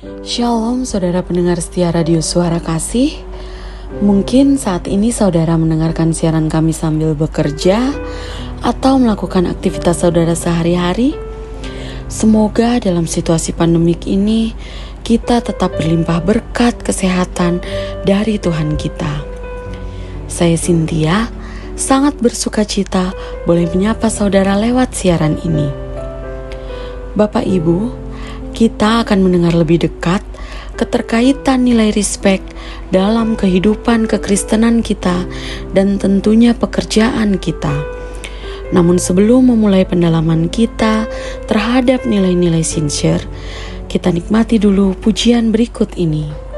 Shalom saudara pendengar setia radio suara kasih. Mungkin saat ini saudara mendengarkan siaran kami sambil bekerja Atau melakukan aktivitas saudara sehari-hari. Semoga dalam situasi pandemik ini Kita tetap berlimpah berkat kesehatan dari Tuhan kita. Saya Cynthia sangat bersuka cita boleh menyapa saudara lewat siaran ini. Bapak Ibu, kita akan mendengar lebih dekat keterkaitan nilai respect dalam kehidupan kekristenan kita dan tentunya pekerjaan kita. Namun sebelum memulai pendalaman kita terhadap nilai-nilai sincere, kita nikmati dulu pujian berikut ini.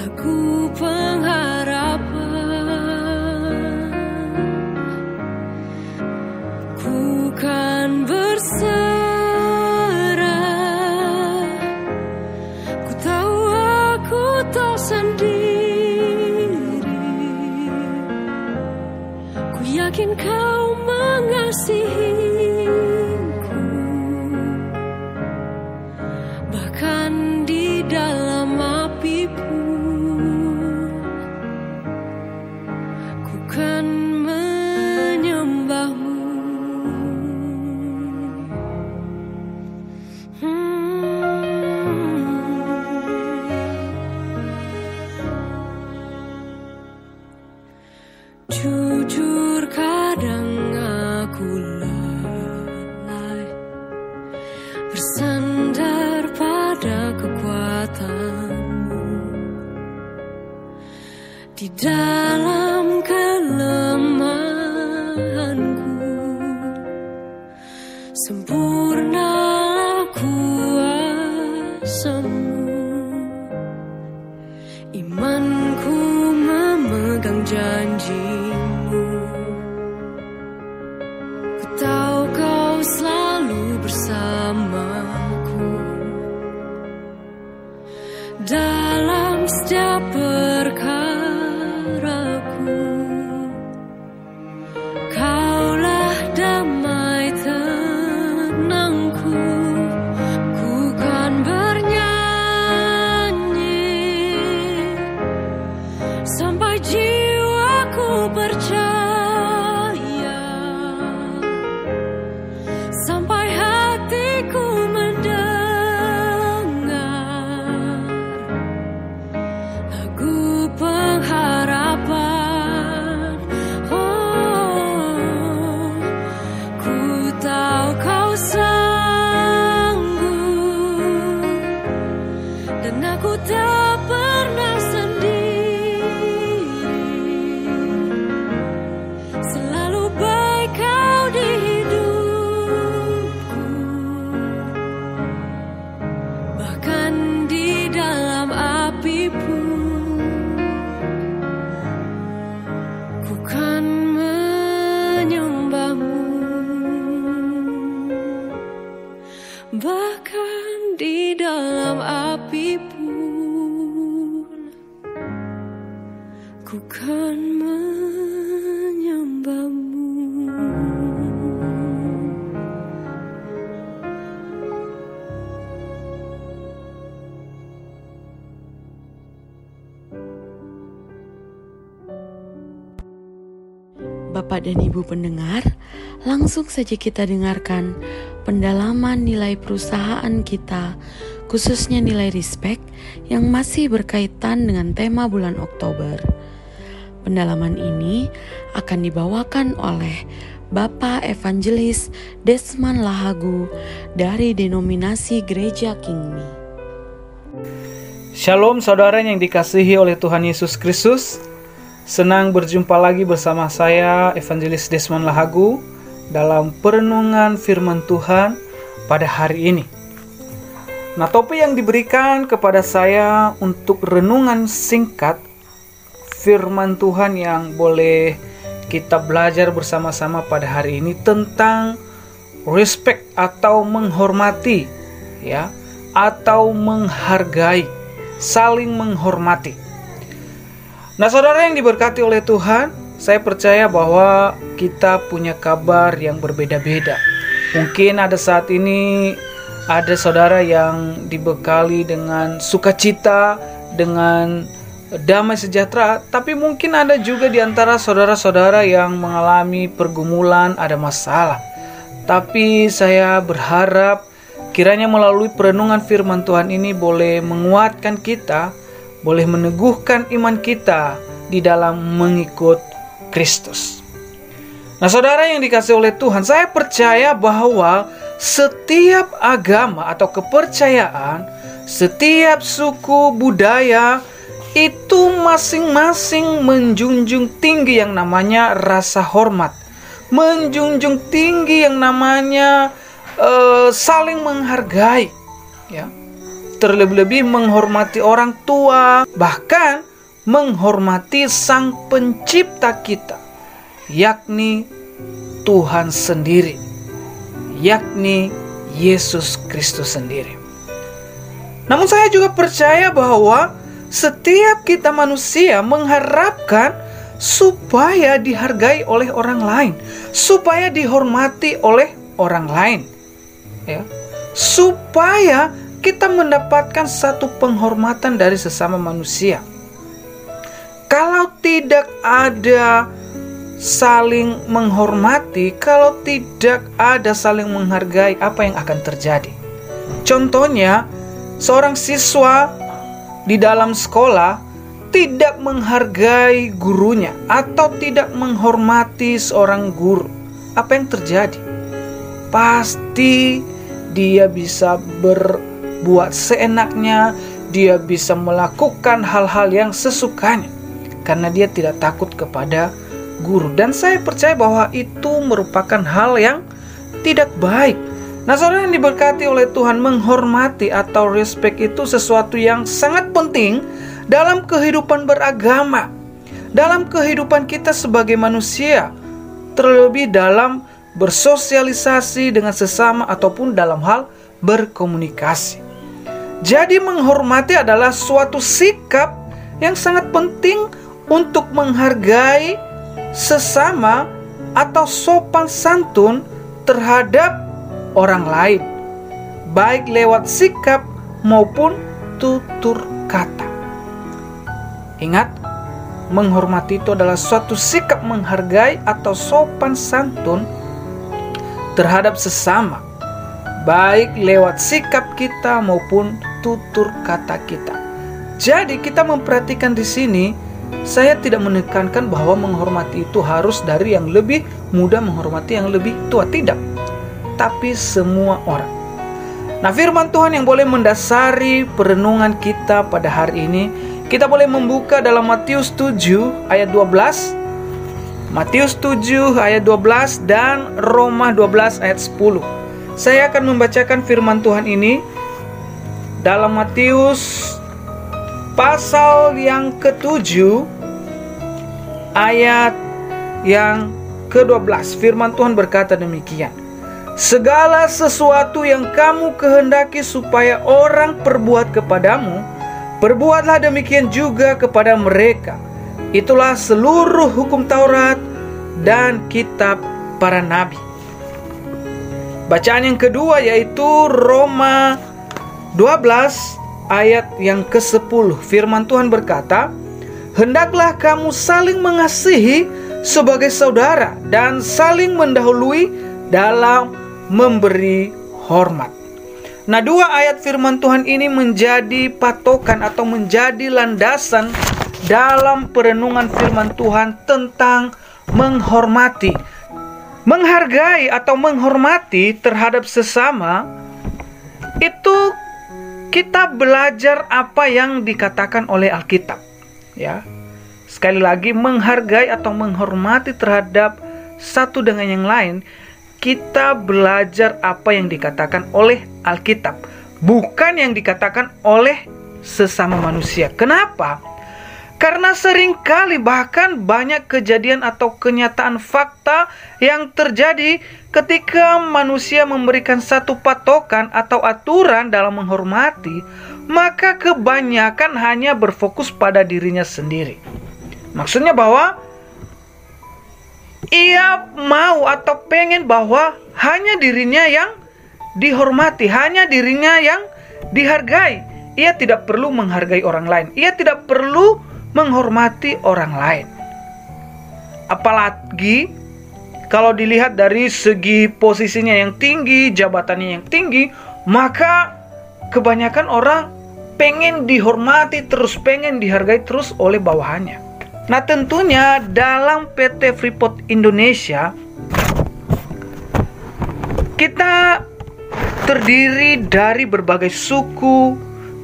Aku pengharap Jujur kadang aku lalai. Bersandar pada kekuatanmu. Tidak dalam setiap ku kan Bapak dan Ibu pendengar, langsung saja kita dengarkan pendalaman nilai perusahaan kita, khususnya nilai respect yang masih berkaitan dengan tema bulan Oktober. Pendalaman ini akan dibawakan oleh Bapak Evangelis Desman Lahagu dari denominasi Gereja Kingmi. Shalom saudara yang dikasihi oleh Tuhan Yesus Kristus. Senang berjumpa lagi bersama saya Evangelis Desmond Lahagu dalam perenungan firman Tuhan pada hari ini. Nah, topik yang diberikan kepada saya untuk renungan singkat firman Tuhan yang boleh kita belajar bersama-sama pada hari ini tentang respect atau menghormati ya atau menghargai, saling menghormati. Nah, saudara yang diberkati oleh Tuhan, saya percaya bahwa kita punya kabar yang berbeda-beda. Mungkin ada saat ini ada saudara yang dibekali dengan sukacita, dengan damai sejahtera, tapi mungkin ada juga di antara saudara-saudara yang mengalami pergumulan, ada masalah. Tapi saya berharap kiranya melalui perenungan firman Tuhan ini boleh menguatkan kita boleh meneguhkan iman kita di dalam mengikut Kristus. Nah, saudara yang dikasih oleh Tuhan, saya percaya bahwa setiap agama atau kepercayaan, setiap suku budaya itu masing-masing menjunjung tinggi yang namanya rasa hormat, menjunjung tinggi yang namanya uh, saling menghargai, ya terlebih-lebih menghormati orang tua, bahkan menghormati Sang Pencipta kita, yakni Tuhan sendiri, yakni Yesus Kristus sendiri. Namun, saya juga percaya bahwa setiap kita manusia mengharapkan supaya dihargai oleh orang lain, supaya dihormati oleh orang lain, ya, supaya kita mendapatkan satu penghormatan dari sesama manusia. Kalau tidak ada saling menghormati, kalau tidak ada saling menghargai, apa yang akan terjadi? Contohnya, seorang siswa di dalam sekolah tidak menghargai gurunya atau tidak menghormati seorang guru. Apa yang terjadi? Pasti dia bisa ber buat seenaknya, dia bisa melakukan hal-hal yang sesukanya karena dia tidak takut kepada guru. Dan saya percaya bahwa itu merupakan hal yang tidak baik. Nah, saudara yang diberkati oleh Tuhan, menghormati atau respect itu sesuatu yang sangat penting dalam kehidupan beragama, dalam kehidupan kita sebagai manusia, terlebih dalam bersosialisasi dengan sesama ataupun dalam hal berkomunikasi. Jadi menghormati adalah suatu sikap yang sangat penting untuk menghargai sesama atau sopan santun terhadap orang lain, baik lewat sikap maupun tutur kata. Ingat, menghormati itu adalah suatu sikap menghargai atau sopan santun terhadap sesama, baik lewat sikap kita maupun tutur kata kita. Jadi kita memperhatikan di sini, saya tidak menekankan bahwa menghormati itu harus dari yang lebih muda menghormati yang lebih tua, tidak. Tapi semua orang. Nah, firman Tuhan yang boleh mendasari perenungan kita pada hari ini, kita boleh membuka dalam Matius 7 ayat 12. Matius 7 ayat 12 dan Roma 12 ayat 10. Saya akan membacakan firman Tuhan ini dalam Matius pasal yang ketujuh ayat yang ke-12 firman Tuhan berkata demikian Segala sesuatu yang kamu kehendaki supaya orang perbuat kepadamu perbuatlah demikian juga kepada mereka. Itulah seluruh hukum Taurat dan kitab para nabi. Bacaan yang kedua yaitu Roma 12 ayat yang ke-10 firman Tuhan berkata, hendaklah kamu saling mengasihi sebagai saudara dan saling mendahului dalam memberi hormat. Nah, dua ayat firman Tuhan ini menjadi patokan atau menjadi landasan dalam perenungan firman Tuhan tentang menghormati, menghargai atau menghormati terhadap sesama. Itu kita belajar apa yang dikatakan oleh Alkitab, ya. Sekali lagi, menghargai atau menghormati terhadap satu dengan yang lain, kita belajar apa yang dikatakan oleh Alkitab, bukan yang dikatakan oleh sesama manusia. Kenapa? Karena sering kali bahkan banyak kejadian atau kenyataan fakta yang terjadi ketika manusia memberikan satu patokan atau aturan dalam menghormati, maka kebanyakan hanya berfokus pada dirinya sendiri. Maksudnya bahwa ia mau atau pengen bahwa hanya dirinya yang dihormati, hanya dirinya yang dihargai. Ia tidak perlu menghargai orang lain. Ia tidak perlu menghormati orang lain. Apalagi kalau dilihat dari segi posisinya yang tinggi, jabatannya yang tinggi, maka kebanyakan orang pengen dihormati terus, pengen dihargai terus oleh bawahannya. Nah tentunya dalam PT Freeport Indonesia kita terdiri dari berbagai suku,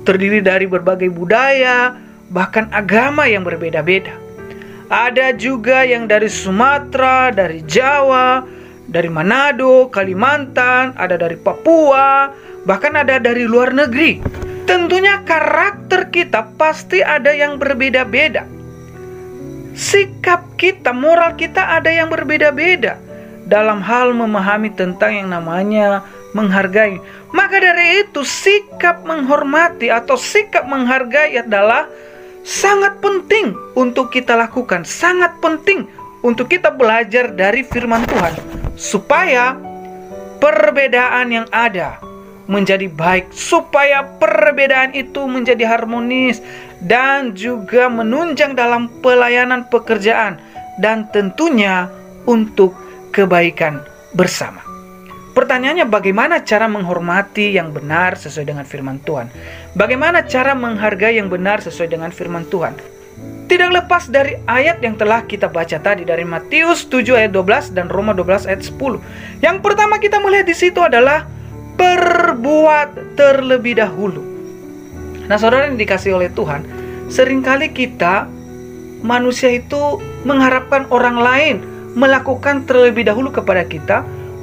terdiri dari berbagai budaya, bahkan agama yang berbeda-beda. Ada juga yang dari Sumatera, dari Jawa, dari Manado, Kalimantan, ada dari Papua, bahkan ada dari luar negeri. Tentunya karakter kita pasti ada yang berbeda-beda sikap kita, moral kita ada yang berbeda-beda dalam hal memahami tentang yang namanya menghargai. Maka dari itu, sikap menghormati atau sikap menghargai adalah sangat penting untuk kita lakukan, sangat penting untuk kita belajar dari firman Tuhan, supaya perbedaan yang ada menjadi baik, supaya perbedaan itu menjadi harmonis dan juga menunjang dalam pelayanan pekerjaan, dan tentunya untuk kebaikan bersama. Pertanyaannya, bagaimana cara menghormati yang benar sesuai dengan firman Tuhan? Bagaimana cara menghargai yang benar sesuai dengan firman Tuhan? Tidak lepas dari ayat yang telah kita baca tadi dari Matius 7 ayat 12 dan Roma 12 ayat 10. Yang pertama kita melihat di situ adalah berbuat terlebih dahulu. Nah, saudara yang dikasih oleh Tuhan, sering kali kita manusia itu mengharapkan orang lain melakukan terlebih dahulu kepada kita,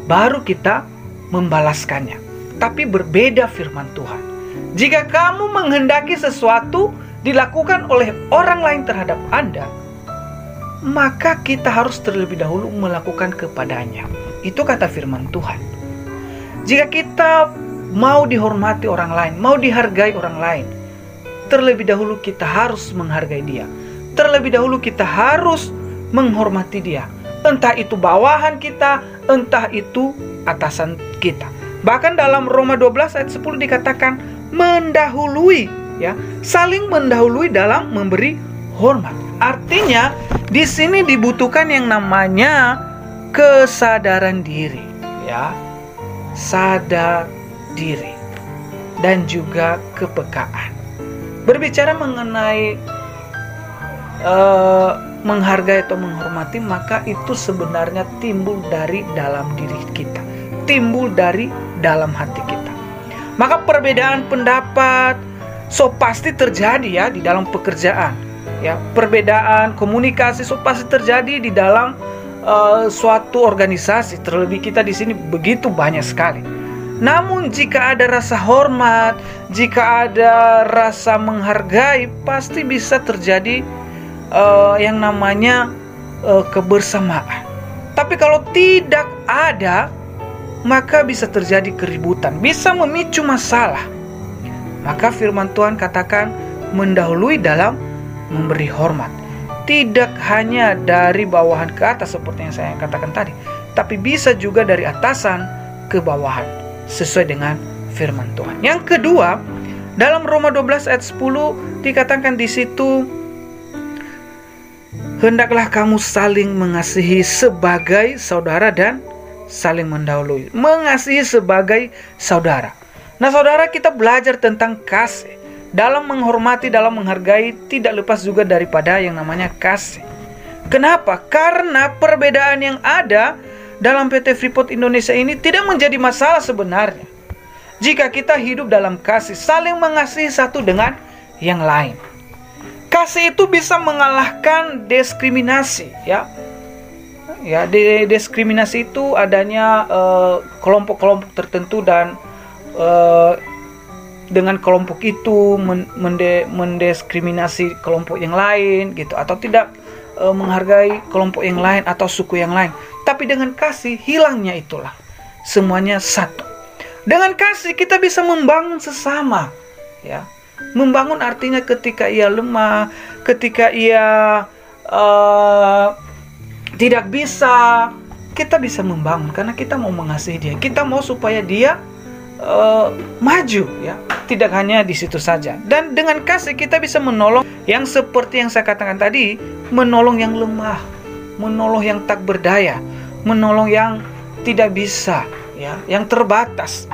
baru kita membalaskannya. Tapi berbeda firman Tuhan. Jika kamu menghendaki sesuatu dilakukan oleh orang lain terhadap Anda, maka kita harus terlebih dahulu melakukan kepadanya. Itu kata firman Tuhan. Jika kita mau dihormati orang lain, mau dihargai orang lain, terlebih dahulu kita harus menghargai dia. Terlebih dahulu kita harus menghormati dia. Entah itu bawahan kita, entah itu atasan kita. Bahkan dalam Roma 12 ayat 10 dikatakan mendahului ya, saling mendahului dalam memberi hormat. Artinya di sini dibutuhkan yang namanya kesadaran diri ya sadar diri, dan juga kepekaan. Berbicara mengenai uh, menghargai atau menghormati, maka itu sebenarnya timbul dari dalam diri kita, timbul dari dalam hati kita. Maka perbedaan pendapat so pasti terjadi ya di dalam pekerjaan. Ya, perbedaan komunikasi so pasti terjadi di dalam uh, suatu organisasi, terlebih kita di sini begitu banyak sekali. Namun jika ada rasa hormat, jika ada rasa menghargai, pasti bisa terjadi uh, yang namanya uh, kebersamaan. Tapi kalau tidak ada, maka bisa terjadi keributan, bisa memicu masalah. Maka firman Tuhan katakan mendahului dalam memberi hormat tidak hanya dari bawahan ke atas seperti yang saya katakan tadi, tapi bisa juga dari atasan ke bawahan sesuai dengan firman Tuhan. Yang kedua, dalam Roma 12 ayat 10 dikatakan di situ hendaklah kamu saling mengasihi sebagai saudara dan saling mendahului. Mengasihi sebagai saudara. Nah, saudara, kita belajar tentang kasih. Dalam menghormati, dalam menghargai, tidak lepas juga daripada yang namanya kasih. Kenapa? Karena perbedaan yang ada dalam PT Freeport Indonesia ini tidak menjadi masalah sebenarnya. Jika kita hidup dalam kasih, saling mengasihi satu dengan yang lain. Kasih itu bisa mengalahkan diskriminasi, ya. Ya, diskriminasi itu adanya eh, kelompok-kelompok uh, tertentu dan uh, dengan kelompok itu mende mendiskriminasi kelompok yang lain gitu atau tidak uh, menghargai kelompok yang lain atau suku yang lain. Tapi dengan kasih hilangnya itulah. Semuanya satu. Dengan kasih kita bisa membangun sesama, ya. Membangun artinya ketika ia lemah, ketika ia uh, tidak bisa, kita bisa membangun karena kita mau mengasihi dia. Kita mau supaya dia uh, maju ya. Tidak hanya di situ saja. Dan dengan kasih kita bisa menolong yang seperti yang saya katakan tadi, menolong yang lemah, menolong yang tak berdaya, menolong yang tidak bisa ya, yang terbatas.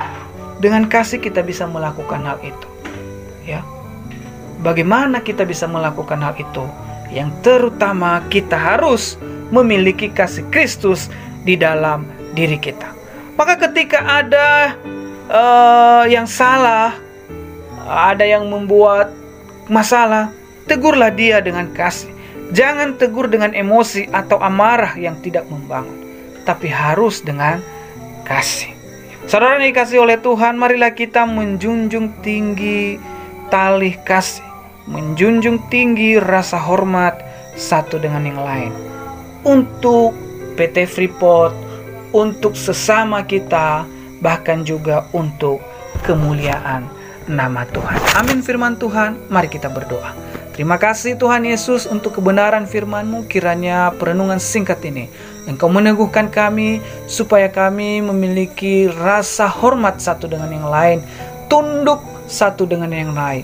Dengan kasih kita bisa melakukan hal itu. Ya. Bagaimana kita bisa melakukan hal itu? Yang terutama kita harus memiliki kasih Kristus di dalam diri kita. Maka ketika ada uh, yang salah, ada yang membuat masalah, tegurlah dia dengan kasih. Jangan tegur dengan emosi atau amarah yang tidak membangun, tapi harus dengan kasih. Saudara yang dikasih oleh Tuhan, marilah kita menjunjung tinggi tali kasih, menjunjung tinggi rasa hormat satu dengan yang lain untuk PT Freeport, untuk sesama kita, bahkan juga untuk kemuliaan nama Tuhan. Amin firman Tuhan, mari kita berdoa. Terima kasih Tuhan Yesus untuk kebenaran firman-Mu kiranya perenungan singkat ini Engkau meneguhkan kami supaya kami memiliki rasa hormat satu dengan yang lain, tunduk satu dengan yang lain,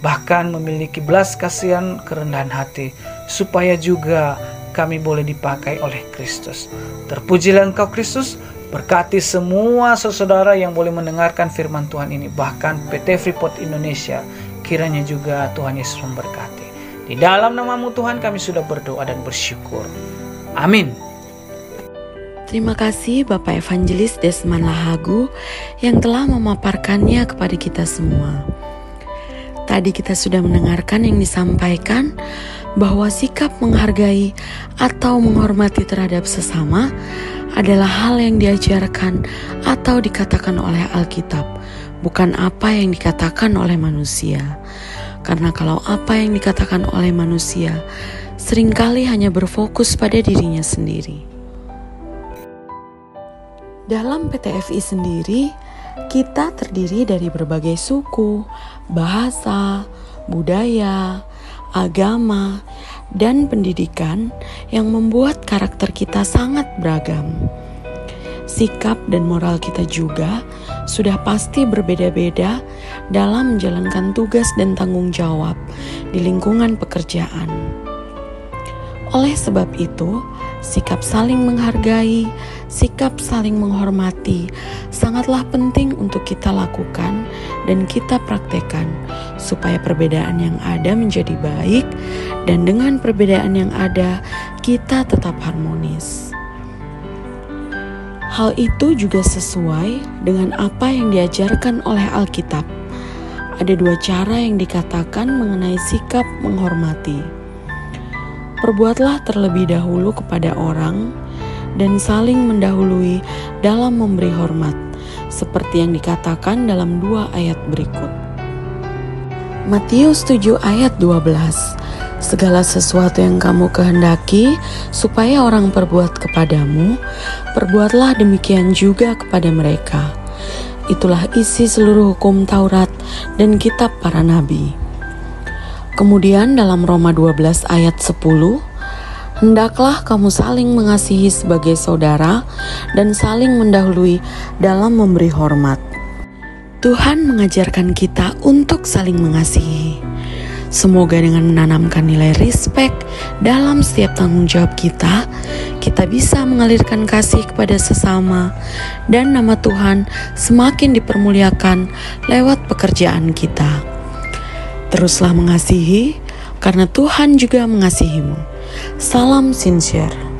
bahkan memiliki belas kasihan kerendahan hati supaya juga kami boleh dipakai oleh Kristus. Terpujilah Engkau Kristus, berkati semua saudara yang boleh mendengarkan firman Tuhan ini, bahkan PT Freeport Indonesia, kiranya juga Tuhan Yesus memberkati. Di dalam namamu Tuhan kami sudah berdoa dan bersyukur. Amin. Terima kasih Bapak Evangelis Desman Lahagu yang telah memaparkannya kepada kita semua. Tadi kita sudah mendengarkan yang disampaikan bahwa sikap menghargai atau menghormati terhadap sesama adalah hal yang diajarkan atau dikatakan oleh Alkitab, bukan apa yang dikatakan oleh manusia. Karena kalau apa yang dikatakan oleh manusia sering kali hanya berfokus pada dirinya sendiri. Dalam PTFI sendiri, kita terdiri dari berbagai suku, bahasa, budaya, agama, dan pendidikan yang membuat karakter kita sangat beragam. Sikap dan moral kita juga sudah pasti berbeda-beda dalam menjalankan tugas dan tanggung jawab di lingkungan pekerjaan. Oleh sebab itu, sikap saling menghargai, sikap saling menghormati sangatlah penting untuk kita lakukan dan kita praktekkan supaya perbedaan yang ada menjadi baik dan dengan perbedaan yang ada kita tetap harmonis. Hal itu juga sesuai dengan apa yang diajarkan oleh Alkitab. Ada dua cara yang dikatakan mengenai sikap menghormati. Perbuatlah terlebih dahulu kepada orang dan saling mendahului dalam memberi hormat, seperti yang dikatakan dalam dua ayat berikut. Matius 7 ayat 12 Segala sesuatu yang kamu kehendaki supaya orang perbuat kepadamu, perbuatlah demikian juga kepada mereka. Itulah isi seluruh hukum Taurat dan kitab para nabi. Kemudian dalam Roma 12 ayat 10, hendaklah kamu saling mengasihi sebagai saudara dan saling mendahului dalam memberi hormat. Tuhan mengajarkan kita untuk saling mengasihi. Semoga dengan menanamkan nilai respect dalam setiap tanggung jawab kita, kita bisa mengalirkan kasih kepada sesama dan nama Tuhan semakin dipermuliakan lewat pekerjaan kita. Teruslah mengasihi karena Tuhan juga mengasihimu. Salam sincere.